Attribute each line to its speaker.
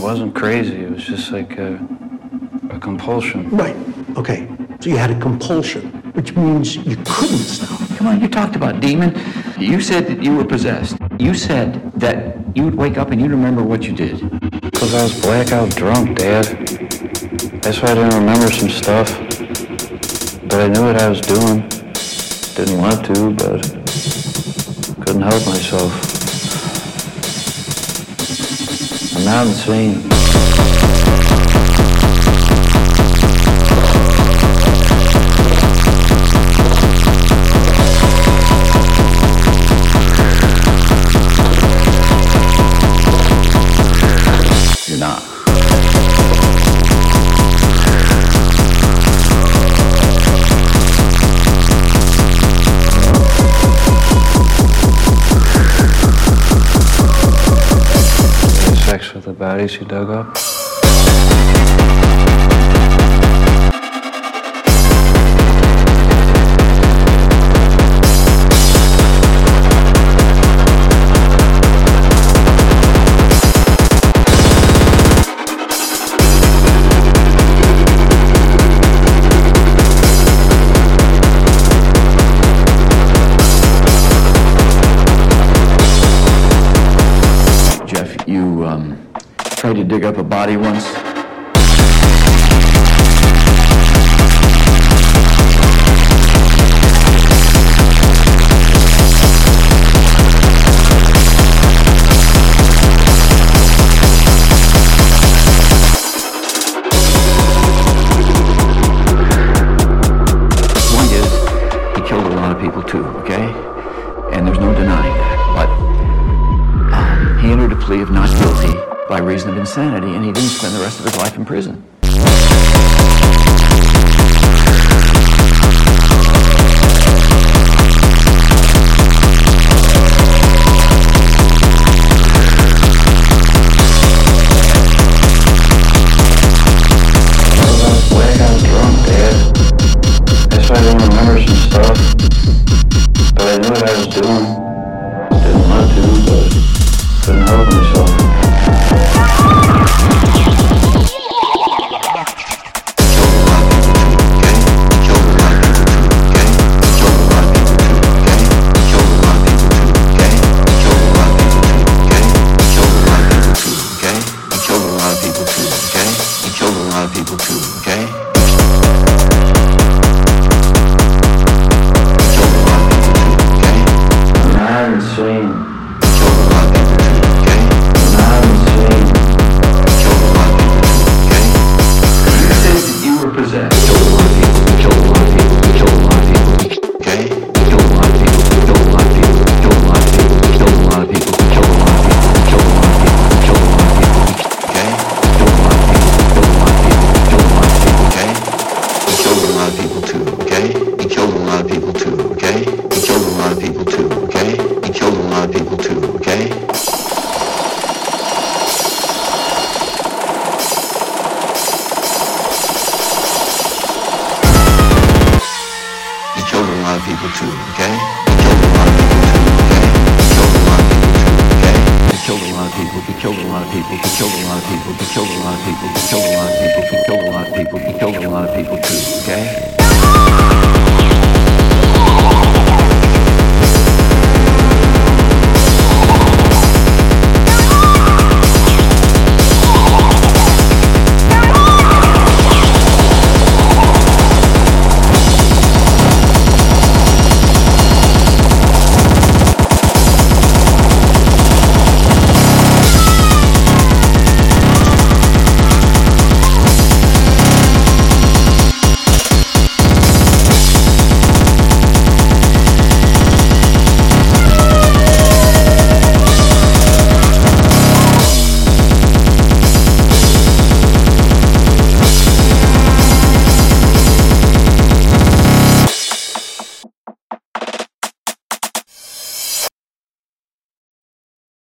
Speaker 1: wasn't crazy. It was just like a, a compulsion.
Speaker 2: Right, okay. So you had a compulsion, which means you couldn't stop.
Speaker 3: Come on, you talked about demon. You said that you were possessed. You said that you'd wake up and you'd remember what you did.
Speaker 1: Because I was blackout drunk, Dad. That's why I didn't remember some stuff. But I knew what I was doing. Didn't want to, but couldn't help myself. I'm insane.
Speaker 3: You're not.
Speaker 1: Bodies you dug up.
Speaker 3: Jeff, you um, tried to dig up a body once. Reason of insanity, and he didn't spend the rest of his life in prison.
Speaker 1: I was blackout drunk, Dad. That's why I didn't remember some stuff.
Speaker 4: People too, okay? People too, okay? Killed a lot of people?
Speaker 3: He killed a lot of people? He killed a lot of people. He killed a lot of people. He killed a lot of people. He killed a lot of people. He killed a lot of people. He killed a lot of people too. Okay.